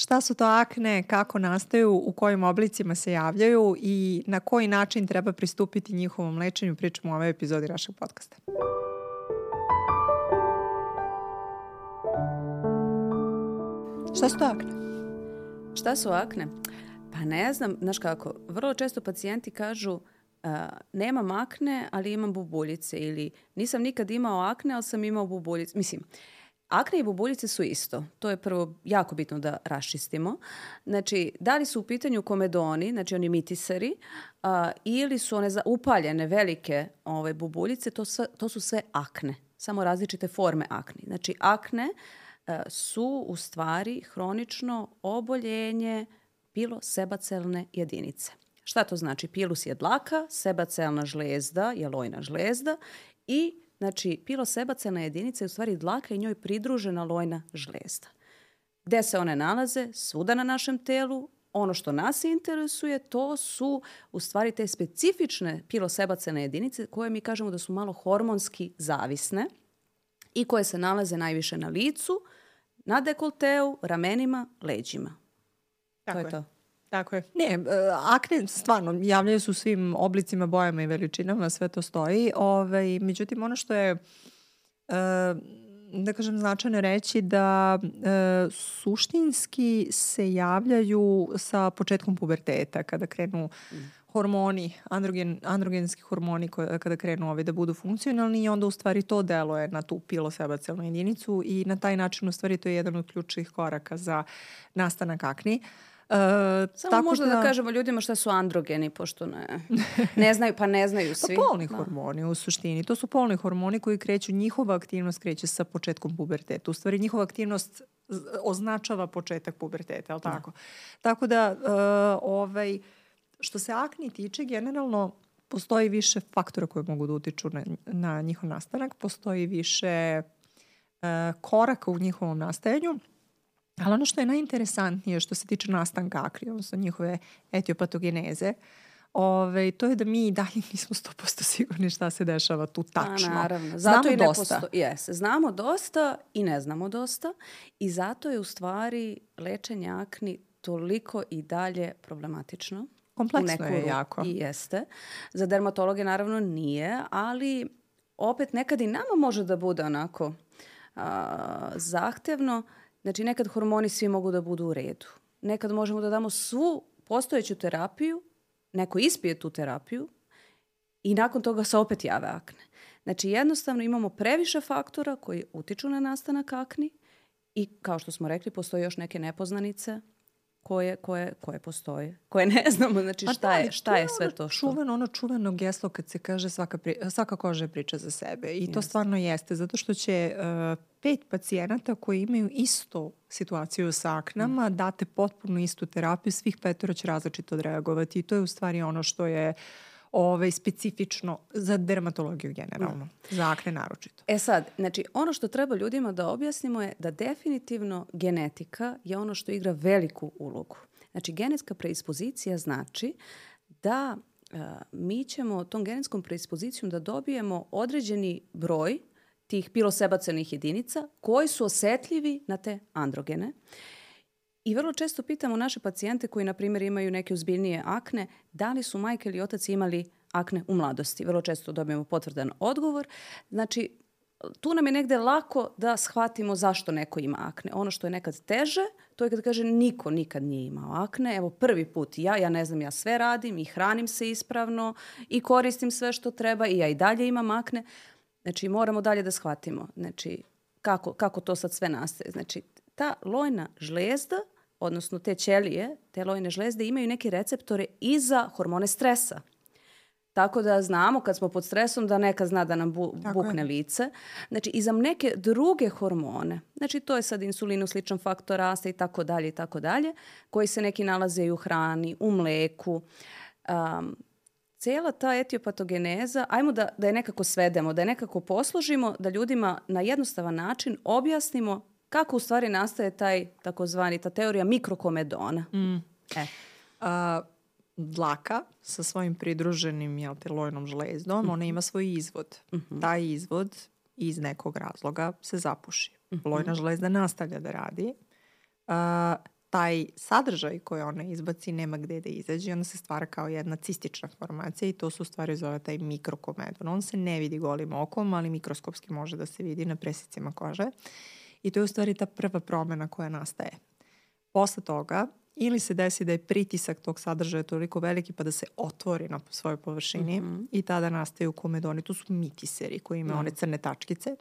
Šta su to akne, kako nastaju, u kojim oblicima se javljaju i na koji način treba pristupiti njihovom lečenju, pričamo u ovoj epizodi našeg podcasta. Šta su to akne? Šta su akne? Pa ne znam, znaš kako, vrlo često pacijenti kažu uh, nemam akne, ali imam bubuljice ili nisam nikad imao akne, ali sam imao bubuljice. Mislim, Akne i bubuljice su isto. To je prvo jako bitno da raščistimo. Znači, da li su u pitanju komedoni, znači oni mitisari, a, ili su one za, upaljene velike ove bubuljice, to, sve, to su sve akne. Samo različite forme akni. Znači, akne a, su u stvari hronično oboljenje pilosebacelne jedinice. Šta to znači? Pilus je dlaka, sebacelna žlezda je lojna žlezda i Znači, pilosebacena jedinica je u stvari dlaka i njoj pridružena lojna žlezda. Gde se one nalaze? Svuda na našem telu. Ono što nas interesuje, to su u stvari te specifične pilosebacene jedinice koje mi kažemo da su malo hormonski zavisne i koje se nalaze najviše na licu, na dekolteu, ramenima, leđima. Tako to je, je to. Tako je. Ne, e, akne stvarno javljaju su svim oblicima, bojama i veličinama, sve to stoji. Ove, ovaj, međutim, ono što je e, da kažem značajno reći da e, suštinski se javljaju sa početkom puberteta kada krenu hormoni, androgen, androgenski hormoni kada krenu ovi da budu funkcionalni i onda u stvari to deluje na tu pilosebacelnu jedinicu i na taj način u stvari to je jedan od ključnih koraka za nastanak akni. Uh, Samo tako možda da... da kažemo ljudima šta su androgeni, pošto ne, ne znaju, pa ne znaju svi. Pa polni da. hormoni u suštini. To su polni hormoni koji kreću, njihova aktivnost kreće sa početkom puberteta. U stvari njihova aktivnost označava početak puberteta, ali da. tako? Da. Tako da, uh, ovaj, što se akni tiče, generalno postoji više faktora koji mogu da utiču na, na njihov nastanak, postoji više uh, koraka u njihovom nastajanju Ali ono što je najinteresantnije što se tiče nastanka akri, odnosno njihove etiopatogeneze, Ove, to je da mi i dalje nismo 100% sigurni šta se dešava tu tačno. A, naravno. Zato znamo i dosta. Posto... Yes. Znamo dosta i ne znamo dosta i zato je u stvari lečenje akni toliko i dalje problematično. Kompleksno je jako. I jeste. Za dermatologe naravno nije, ali opet nekad i nama može da bude onako a, zahtevno Znači, nekad hormoni svi mogu da budu u redu. Nekad možemo da damo svu postojeću terapiju, neko ispije tu terapiju i nakon toga se opet jave akne. Znači, jednostavno imamo previše faktora koji utiču na nastanak akni i, kao što smo rekli, postoje još neke nepoznanice koje, koje, koje postoje, koje ne znamo, znači šta, da, je, šta je sve to što... Čuveno, ono čuveno geslo kad se kaže svaka, pri, svaka koža je priča za sebe i yes. to stvarno jeste, zato što će uh, pet pacijenata koji imaju istu situaciju sa aknama mm. date potpuno istu terapiju, svih petoro će različito odreagovati i to je u stvari ono što je uh, ovaj, specifično za dermatologiju generalno, no. za akne naročito. E sad, znači ono što treba ljudima da objasnimo je da definitivno genetika je ono što igra veliku ulogu. Znači genetska preispozicija znači da uh, mi ćemo tom genetskom preispozicijom da dobijemo određeni broj tih pilosebacenih jedinica koji su osetljivi na te androgene. I vrlo često pitamo naše pacijente koji, na primjer, imaju neke uzbiljnije akne, da li su majke ili otac imali akne u mladosti. Vrlo često dobijemo potvrdan odgovor. Znači, tu nam je negde lako da shvatimo zašto neko ima akne. Ono što je nekad teže, to je kad kaže niko nikad nije imao akne. Evo prvi put ja, ja ne znam, ja sve radim i hranim se ispravno i koristim sve što treba i ja i dalje imam akne. Znači moramo dalje da shvatimo. Znači kako, kako to sad sve nastaje. Znači ta lojna žlezda, odnosno te ćelije, te lojne žlezde imaju neke receptore i za hormone stresa. Tako da znamo kad smo pod stresom da neka zna da nam bu, bukne lice. Znači i za neke druge hormone, znači to je sad insulinu sličan faktor rasta i tako dalje i tako dalje, koji se neki nalaze i u hrani, u mleku. Um, cela ta etiopatogeneza, ajmo da, da je nekako svedemo, da je nekako posložimo, da ljudima na jednostavan način objasnimo kako u stvari nastaje taj takozvani, ta teorija mikrokomedona. Mm. E. A, dlaka sa svojim pridruženim jel te, lojnom žlezdom, mm -hmm. ona ima svoj izvod. Mm -hmm. Taj izvod iz nekog razloga se zapuši. Mm -hmm. Lojna žlezda nastavlja da radi. A, taj sadržaj koji ona izbaci nema gde da izađe i onda se stvara kao jedna cistična formacija i to se u stvari zove taj mikrokomedon. On se ne vidi golim okom, ali mikroskopski može da se vidi na presicima kože. I to je u stvari ta prva promena koja nastaje. Posle toga ili se desi da je pritisak tog sadržaja toliko veliki pa da se otvori na svojoj površini mm -hmm. i tada nastaju komedoni. To su mitiseri koji imaju mm. one crne tačkice.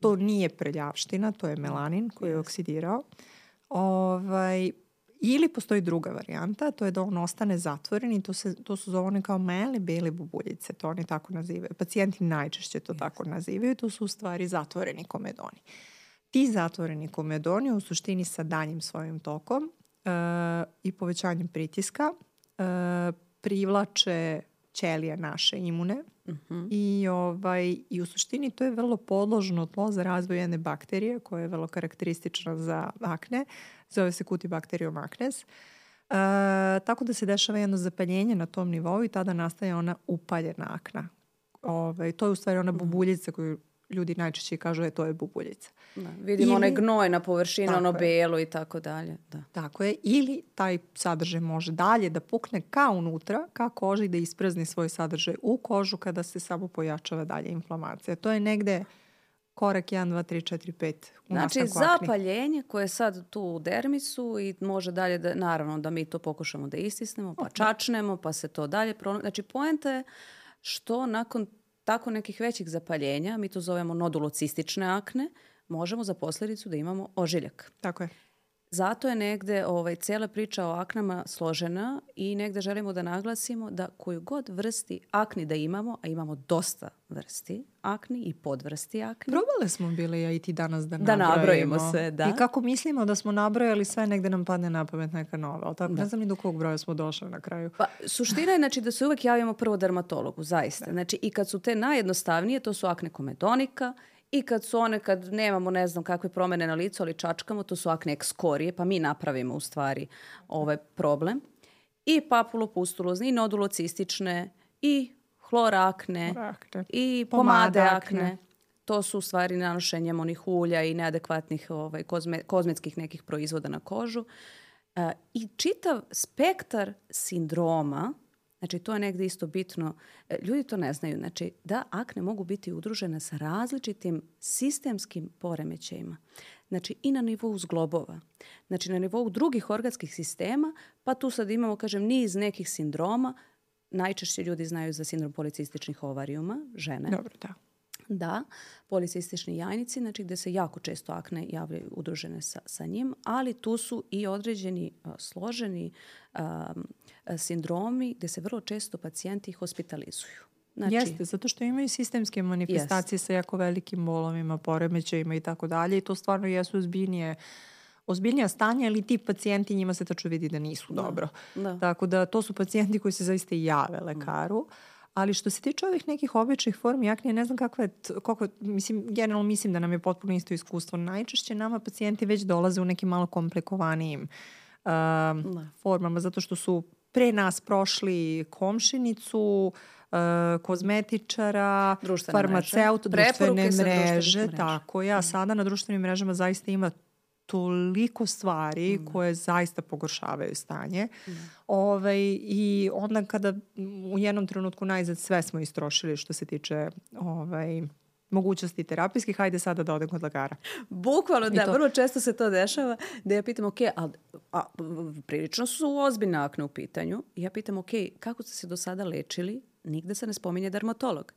To nije preljavština, to je melanin koji je oksidirao. Ovaj, ili postoji druga varijanta, to je da on ostane zatvoren i to, se, to su zovone kao mele bele bubuljice, to oni tako nazivaju. Pacijenti najčešće to yes. tako nazivaju, to su u stvari zatvoreni komedoni. Ti zatvoreni komedoni u suštini sa danjim svojim tokom uh, i povećanjem pritiska uh, privlače ćelije naše imune uh mhm. -huh. i, ovaj, i u suštini to je vrlo podložno tlo za razvoj jedne bakterije koja je vrlo karakteristična za akne. Zove se Cutibacterium acnes. Uh, tako da se dešava jedno zapaljenje na tom nivou i tada nastaje ona upaljena akna. Ovaj, to je u stvari ona mhm. bubuljica koju ljudi najčešće kažu je to je bubuljica. Da, vidimo Ili, onaj gnoj na površini, ono belo i tako dalje. Da. Tako je. Ili taj sadržaj može dalje da pukne ka unutra, ka koži da isprazni svoj sadržaj u kožu kada se samo pojačava dalje inflamacija. To je negde korak 1, 2, 3, 4, 5 u Znači zapaljenje koje je sad tu u dermisu i može dalje da, naravno da mi to pokušamo da istisnemo, pa čačnemo, pa se to dalje pronaći. Znači poenta je što nakon tako nekih većih zapaljenja, mi to zovemo nodulocistične akne, možemo za posledicu da imamo ožiljak. Tako je. Zato je negde ovaj, cela priča o aknama složena i negde želimo da naglasimo da koju god vrsti akni da imamo, a imamo dosta vrsti akni i podvrsti akni. Probale smo bili ja i ti danas da, da nabrojimo. nabrojimo sve, da. I kako mislimo da smo nabrojali sve, negde nam padne na pamet neka nova. Ali tako da. ne znam ni do kog broja smo došli na kraju. Pa, suština je znači, da se uvek javimo prvo dermatologu, zaista. Da. Znači, i kad su te najjednostavnije, to su akne komedonika, I kad su one, kad nemamo ne znam kakve promene na licu, ali čačkamo, to su akne ekskorije, pa mi napravimo u stvari ovaj problem. I papulopustulozni, i nodulocistične, i hlorakne, akne. i pomade, akne. akne. To su u stvari nanošenjem onih ulja i neadekvatnih ovaj, kozme, kozmetskih nekih proizvoda na kožu. E, I čitav spektar sindroma Znači, to je negde isto bitno. E, ljudi to ne znaju. Znači, da akne mogu biti udružene sa različitim sistemskim poremećajima. Znači, i na nivou zglobova. Znači, na nivou drugih organskih sistema, pa tu sad imamo, kažem, niz nekih sindroma. Najčešće ljudi znaju za sindrom policističnih ovarijuma, žene. Dobro, da da, policistični jajnici, znači gde se jako često akne javljaju udružene sa, sa njim, ali tu su i određeni složeni um, sindromi gde se vrlo često pacijenti hospitalizuju. Znači, Jeste, zato što imaju sistemske manifestacije jest. sa jako velikim bolovima, poremećajima i tako dalje i to stvarno jesu ozbiljnije ozbiljnija stanja, ali ti pacijenti njima se tačno vidi da nisu da. dobro. Da. Tako da to su pacijenti koji se zaista i jave lekaru. Da. Ali što se tiče ovih nekih običnih formi akne, ne znam kakva je, koliko, mislim, generalno mislim da nam je potpuno isto iskustvo. Najčešće nama pacijenti već dolaze u nekim malo komplikovanijim uh, formama, zato što su pre nas prošli komšinicu, uh, kozmetičara, društvene farmaceut, mreže. društvene mreže, tako ja. Sada na društvenim mrežama zaista ima toliko stvari mm. koje zaista pogoršavaju stanje. Mm. Ovaj, I onda kada u jednom trenutku najzad sve smo istrošili što se tiče ovaj, mogućnosti terapijskih, hajde sada da odem kod lekara. Bukvalno, da, to... vrlo često se to dešava, da ja pitam, ok, a, a prilično su ozbiljne akne u pitanju, ja pitam, ok, kako ste se do sada lečili, nigde se ne spominje dermatolog.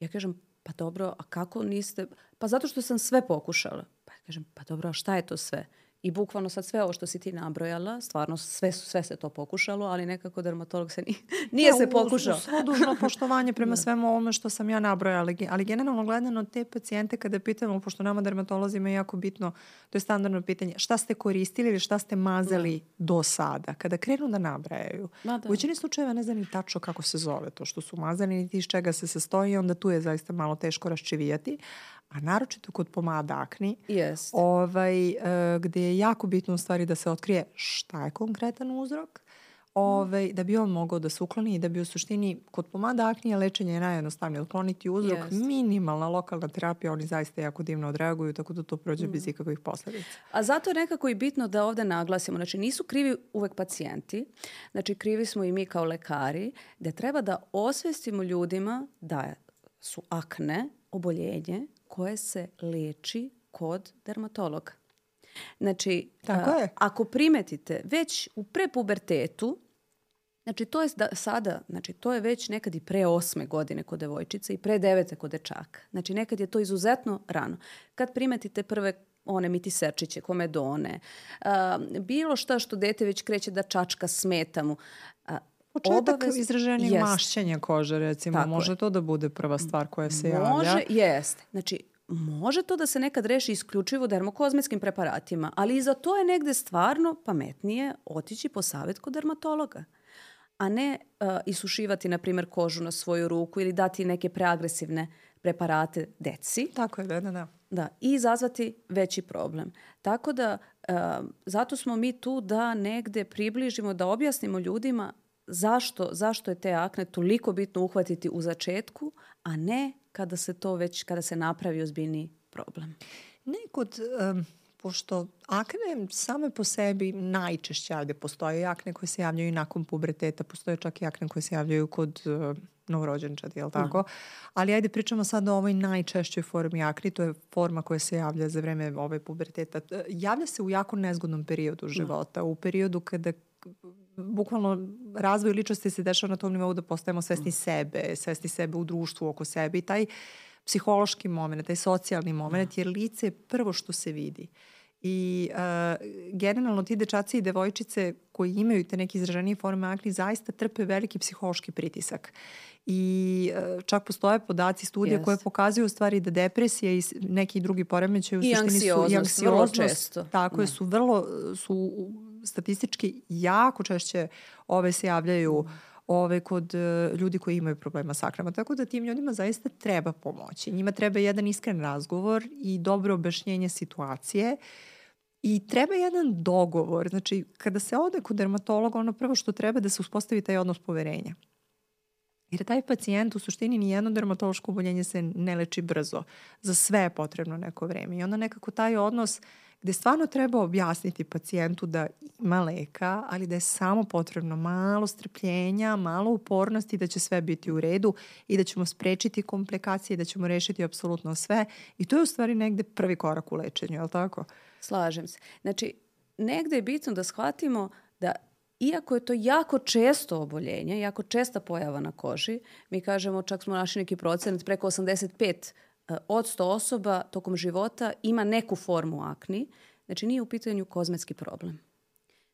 Ja kažem, pa dobro, a kako niste, pa zato što sam sve pokušala. Kažem, pa dobro, šta je to sve? I bukvalno sad sve ovo što si ti nabrojala, stvarno sve, sve se to pokušalo, ali nekako dermatolog se nije, nije ja, se pokušao. Uz, uz dužno poštovanje prema da. svemu ovome što sam ja nabrojala, ali generalno gledano te pacijente kada pitamo, pošto nama dermatolozima je jako bitno, to je standardno pitanje, šta ste koristili ili šta ste mazali da. do sada? Kada krenu da nabrajaju, da, da. u većini slučajeva ne znam ni tačno kako se zove to što su mazali, niti iz čega se sastoji, onda tu je zaista malo teško raščivijati, a naročito kod pomada akni, yes. ovaj, uh, gde je jako bitno u stvari da se otkrije šta je konkretan uzrok, ovaj, da bi on mogao da se ukloni i da bi u suštini kod pomada lečenje je najjednostavnije otkloniti uzrok, Jest. minimalna lokalna terapija, oni zaista jako divno odreaguju, tako da to prođe bez ikakvih posledica. A zato je nekako i bitno da ovde naglasimo, znači nisu krivi uvek pacijenti, znači krivi smo i mi kao lekari, da treba da osvestimo ljudima da su akne oboljenje koje se leči kod dermatologa. Znači, Tako a, je. ako primetite već u prepubertetu, Znači, to je da, sada, znači, to je već nekad i pre osme godine kod devojčice i pre devete kod dečaka. Znači, nekad je to izuzetno rano. Kad primetite prve one mitiserčiće, komedone, a, bilo šta što dete već kreće da čačka, smeta mu. A, Početak obavez- izraženih Jest. mašćenja kože, recimo, Tako može je. to da bude prva stvar koja se javlja. Može, jeste. Znači, može to da se nekad reši isključivo dermokozmetskim preparatima, ali i za to je negde stvarno pametnije otići po savjet kod dermatologa a ne uh, isušivati, na primjer, kožu na svoju ruku ili dati neke preagresivne preparate deci. Tako je, da, da, da. Da, i izazvati veći problem. Tako da, uh, zato smo mi tu da negde približimo, da objasnimo ljudima zašto, zašto je te akne toliko bitno uhvatiti u začetku, a ne kada se to već, kada se napravi ozbiljni problem. Ne kod, um, pošto akne same po sebi najčešće, ajde, postoje i akne koje se javljaju nakon puberteta, postoje čak i akne koje se javljaju kod uh, novorođenčadi, jel tako? Ali ajde pričamo sad o ovoj najčešćoj formi akni, to je forma koja se javlja za vreme ove puberteta. Javlja se u jako nezgodnom periodu života, u periodu kada bukvalno razvoj ličnosti se dešava na tom nivou da postajemo svesni sebe, svesni sebe u društvu, oko sebe i taj psihološki moment, taj socijalni moment, jer lice je prvo što se vidi. I uh, generalno ti dečaci i devojčice koji imaju te neke izraženije forme akni zaista trpe veliki psihološki pritisak. I uh, čak postoje podaci studija Jest. koje pokazuju u stvari da depresija i neki drugi poremećaji u I suštini su i anksioznost, vrlo anksioznost, često. Tako je, Da. su vrlo, su statistički jako češće ove se javljaju ove kod e, ljudi koji imaju problema sa aknama. Tako da tim ljudima zaista treba pomoći. Njima treba jedan iskren razgovor i dobro objašnjenje situacije i treba jedan dogovor. Znači, kada se ode kod dermatologa, ono prvo što treba da se uspostavi taj odnos poverenja. Jer taj pacijent u suštini ni jedno dermatološko oboljenje se ne leči brzo. Za sve je potrebno neko vreme. I onda nekako taj odnos gde stvarno treba objasniti pacijentu da ima leka, ali da je samo potrebno malo strpljenja, malo upornosti da će sve biti u redu i da ćemo sprečiti komplikacije, da ćemo rešiti apsolutno sve. I to je u stvari negde prvi korak u lečenju, je li tako? Slažem se. Znači, negde je bitno da shvatimo da iako je to jako često oboljenje, jako česta pojava na koži, mi kažemo, čak smo našli neki procenat, preko 85 e, od 100 osoba tokom života ima neku formu akni, znači nije u pitanju kozmetski problem.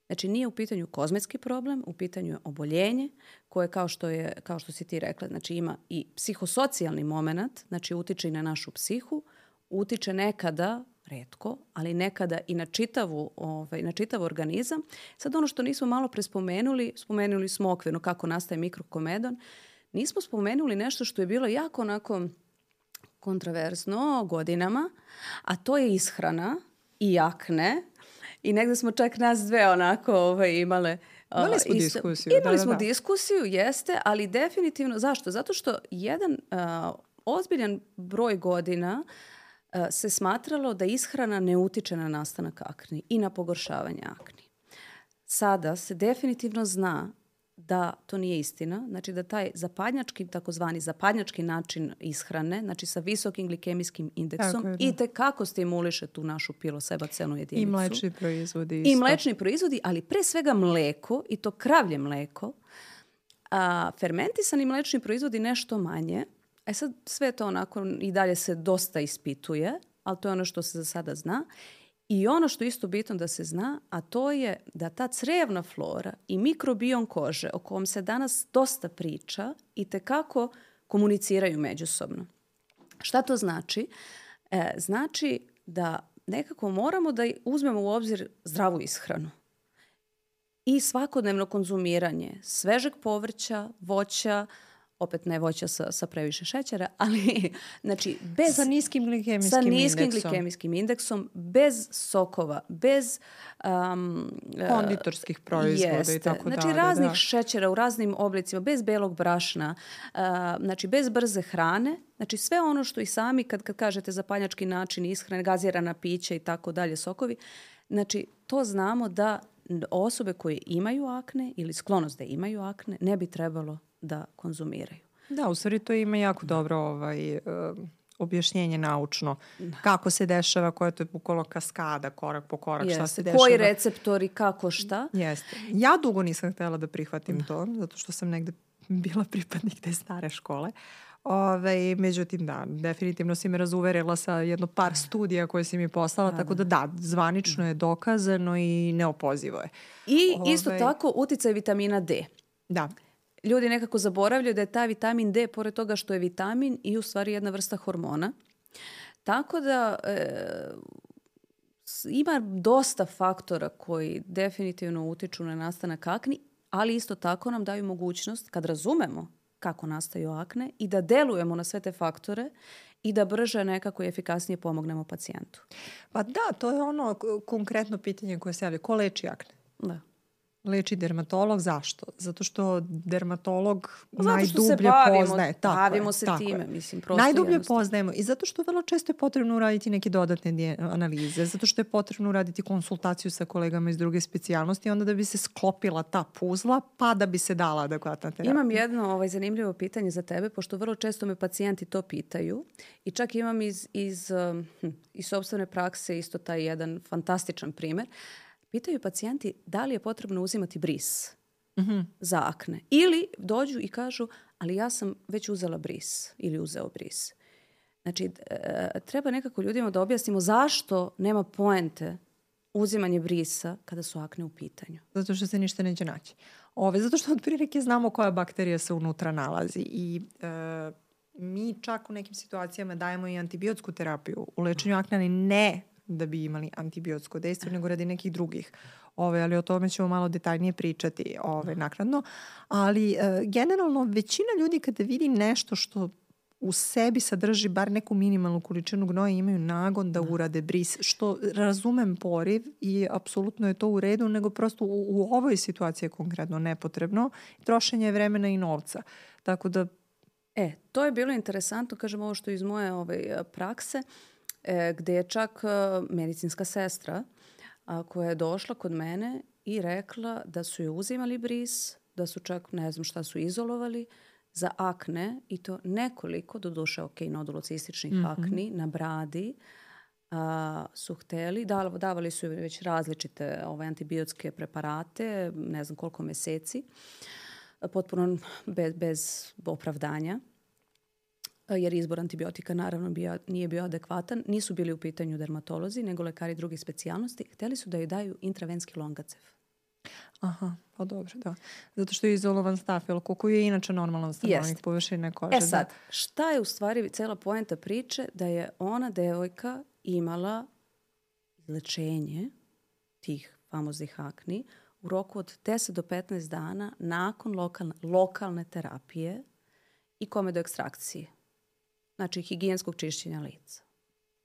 Znači nije u pitanju kozmetski problem, u pitanju je oboljenje koje kao što je kao što si ti rekla, znači ima i psihosocijalni moment, znači utiče i na našu psihu, utiče nekada redko, ali nekada i na čitavu, ovaj, na čitav organizam. Sad ono što nismo malo prespomenuli, spomenuli smo okvirno kako nastaje mikrokomedon, nismo spomenuli nešto što je bilo jako onako kontraverzno godinama, a to je ishrana i akne. I negde smo čak nas dve onako ovaj, imale a, Imali smo isto- diskusiju, Imali da, da, smo da. diskusiju, jeste, ali definitivno, zašto? Zato što jedan a, ozbiljan broj godina a, se smatralo da ishrana ne utiče na nastanak akni i na pogoršavanje akni. Sada se definitivno zna da to nije istina, znači da taj zapadnjački, takozvani zapadnjački način ishrane, znači sa visokim glikemijskim indeksom, je, da. i tekako stimuliše tu našu pilosebacenu jedinicu. I mlečni proizvodi. I isto. mlečni proizvodi, ali pre svega mleko, i to kravlje mleko, a fermentisani mlečni proizvodi nešto manje. E sad sve to onako i dalje se dosta ispituje, ali to je ono što se za sada zna. I ono što je isto bitno da se zna, a to je da ta crevna flora i mikrobiom kože, o kom se danas dosta priča, i tekako komuniciraju međusobno. Šta to znači? E, znači da nekako moramo da uzmemo u obzir zdravu ishranu i svakodnevno konzumiranje svežeg povrća, voća, opet ne voća sa, sa previše šećera, ali znači bez... Sa niskim glikemijskim sa niskim indeksom. glikemijskim indeksom, bez sokova, bez... Um, Konditorskih proizvoda jeste. i tako Znači dalje, raznih da. šećera u raznim oblicima, bez belog brašna, uh, znači bez brze hrane, znači sve ono što i sami kad, kad kažete zapanjački način ishrane, gazirana pića i tako dalje, sokovi, znači to znamo da osobe koje imaju akne ili sklonost da imaju akne ne bi trebalo da konzumiraju. Da, u stvari to ima jako dobro ovaj, uh, objašnjenje naučno. Kako se dešava, koja je to bukvalo kaskada, korak po korak, šta se Jeste. dešava. Koji receptori, kako šta. Jeste. Ja dugo nisam htela da prihvatim to, zato što sam negde bila pripadnik te stare škole. Ove, međutim, da, definitivno si me razuverila sa jedno par studija koje si mi poslala, tako da da, zvanično je dokazano i neopozivo je. I isto Ovaj. tako uticaj vitamina D. Da, Ljudi nekako zaboravljaju da je taj vitamin D, pored toga što je vitamin, i u stvari jedna vrsta hormona. Tako da e, ima dosta faktora koji definitivno utiču na nastanak akni, ali isto tako nam daju mogućnost, kad razumemo kako nastaju akne, i da delujemo na sve te faktore i da brže nekako i efikasnije pomognemo pacijentu. pa da, to je ono konkretno pitanje koje se javlja. Ko leči akne? Da. Leči dermatolog, zašto? Zato što dermatolog zato što najdublje bavimo- poznaje. Tako bavimo se tako time, je. mislim, prosto Najdublje jednostavno. poznajemo i zato što vrlo često je potrebno uraditi neke dodatne analize, zato što je potrebno uraditi konsultaciju sa kolegama iz druge specijalnosti, onda da bi se sklopila ta puzla, pa da bi se dala adekvatna terapija. Imam jedno ovaj, zanimljivo pitanje za tebe, pošto vrlo često me pacijenti to pitaju i čak imam iz, iz, hm, iz sobstvene prakse isto taj jedan fantastičan primer. Pitaju pacijenti da li je potrebno uzimati bris za akne. Ili dođu i kažu, ali ja sam već uzela bris ili uzeo bris. Znači, e, treba nekako ljudima da objasnimo zašto nema poente uzimanje brisa kada su akne u pitanju. Zato što se ništa neće naći. Ove, zato što otprilike znamo koja bakterija se unutra nalazi i e, mi čak u nekim situacijama dajemo i antibiotsku terapiju u lečenju akne, ali ne da bi imali antibiotsko dejstvo, nego radi nekih drugih. Ove, ali o tome ćemo malo detaljnije pričati ove, naknadno. Ali e, generalno većina ljudi kada vidi nešto što u sebi sadrži bar neku minimalnu količinu gnoja imaju nagon da urade bris, što razumem poriv i apsolutno je to u redu, nego prosto u, u ovoj situaciji je konkretno nepotrebno trošenje vremena i novca. Tako da E, to je bilo interesantno, kažem ovo što je iz moje ovaj, prakse, e, gde je čak e, medicinska sestra a, koja je došla kod mene i rekla da su joj uzimali bris, da su čak ne znam šta su izolovali za akne i to nekoliko, do duše ok, nodulocističnih akni na bradi, a, su hteli, dav- davali su već različite ovaj, antibiotske preparate, ne znam koliko meseci, potpuno bez, bez opravdanja jer izbor antibiotika naravno bio, nije bio adekvatan. Nisu bili u pitanju dermatolozi, nego lekari drugih specijalnosti. Hteli su da joj daju intravenski longacev. Aha, pa dobro, da. Zato što je izolovan stafil, koliko je inače normalan stanovnik Jest. površine kože. E sad, šta je u stvari cela poenta priče? Da je ona devojka imala lečenje tih famoznih akni u roku od 10 do 15 dana nakon lokalne, lokalne terapije i komedo ekstrakcije. Znači, higijenskog čišćenja lica.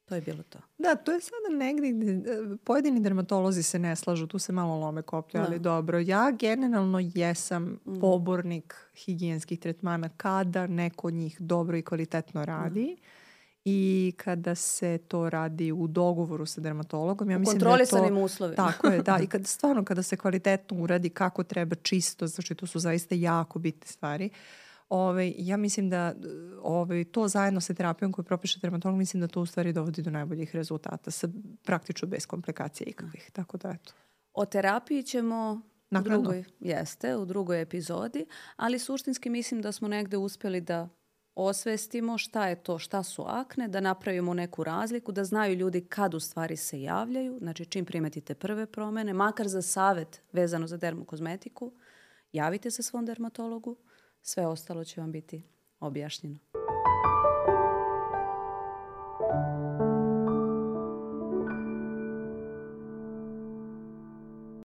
To je bilo to. Da, da to je sada negdje gde pojedini dermatolozi se ne slažu, tu se malo lome koplje, ali dobro. Ja generalno jesam pobornik higijenskih tretmana kada neko njih dobro i kvalitetno radi. I kada se to radi u dogovoru sa dermatologom, ja U mislim da je to... uslovima. Tako je, da. I kad, stvarno kada se kvalitetno uradi kako treba čisto, znači to su zaista jako bitne stvari. Ove, ja mislim da ove, to zajedno sa terapijom koju propiše dermatolog, mislim da to u stvari dovodi do najboljih rezultata, sa, praktično bez komplikacija ikakvih. Tako da, eto. O terapiji ćemo u Naknadno. drugoj, jeste, u drugoj epizodi, ali suštinski mislim da smo negde uspjeli da osvestimo šta je to, šta su akne, da napravimo neku razliku, da znaju ljudi kad u stvari se javljaju, znači čim primetite prve promene, makar za savet vezano za dermokozmetiku, javite se svom dermatologu, sve ostalo će vam biti objašnjeno.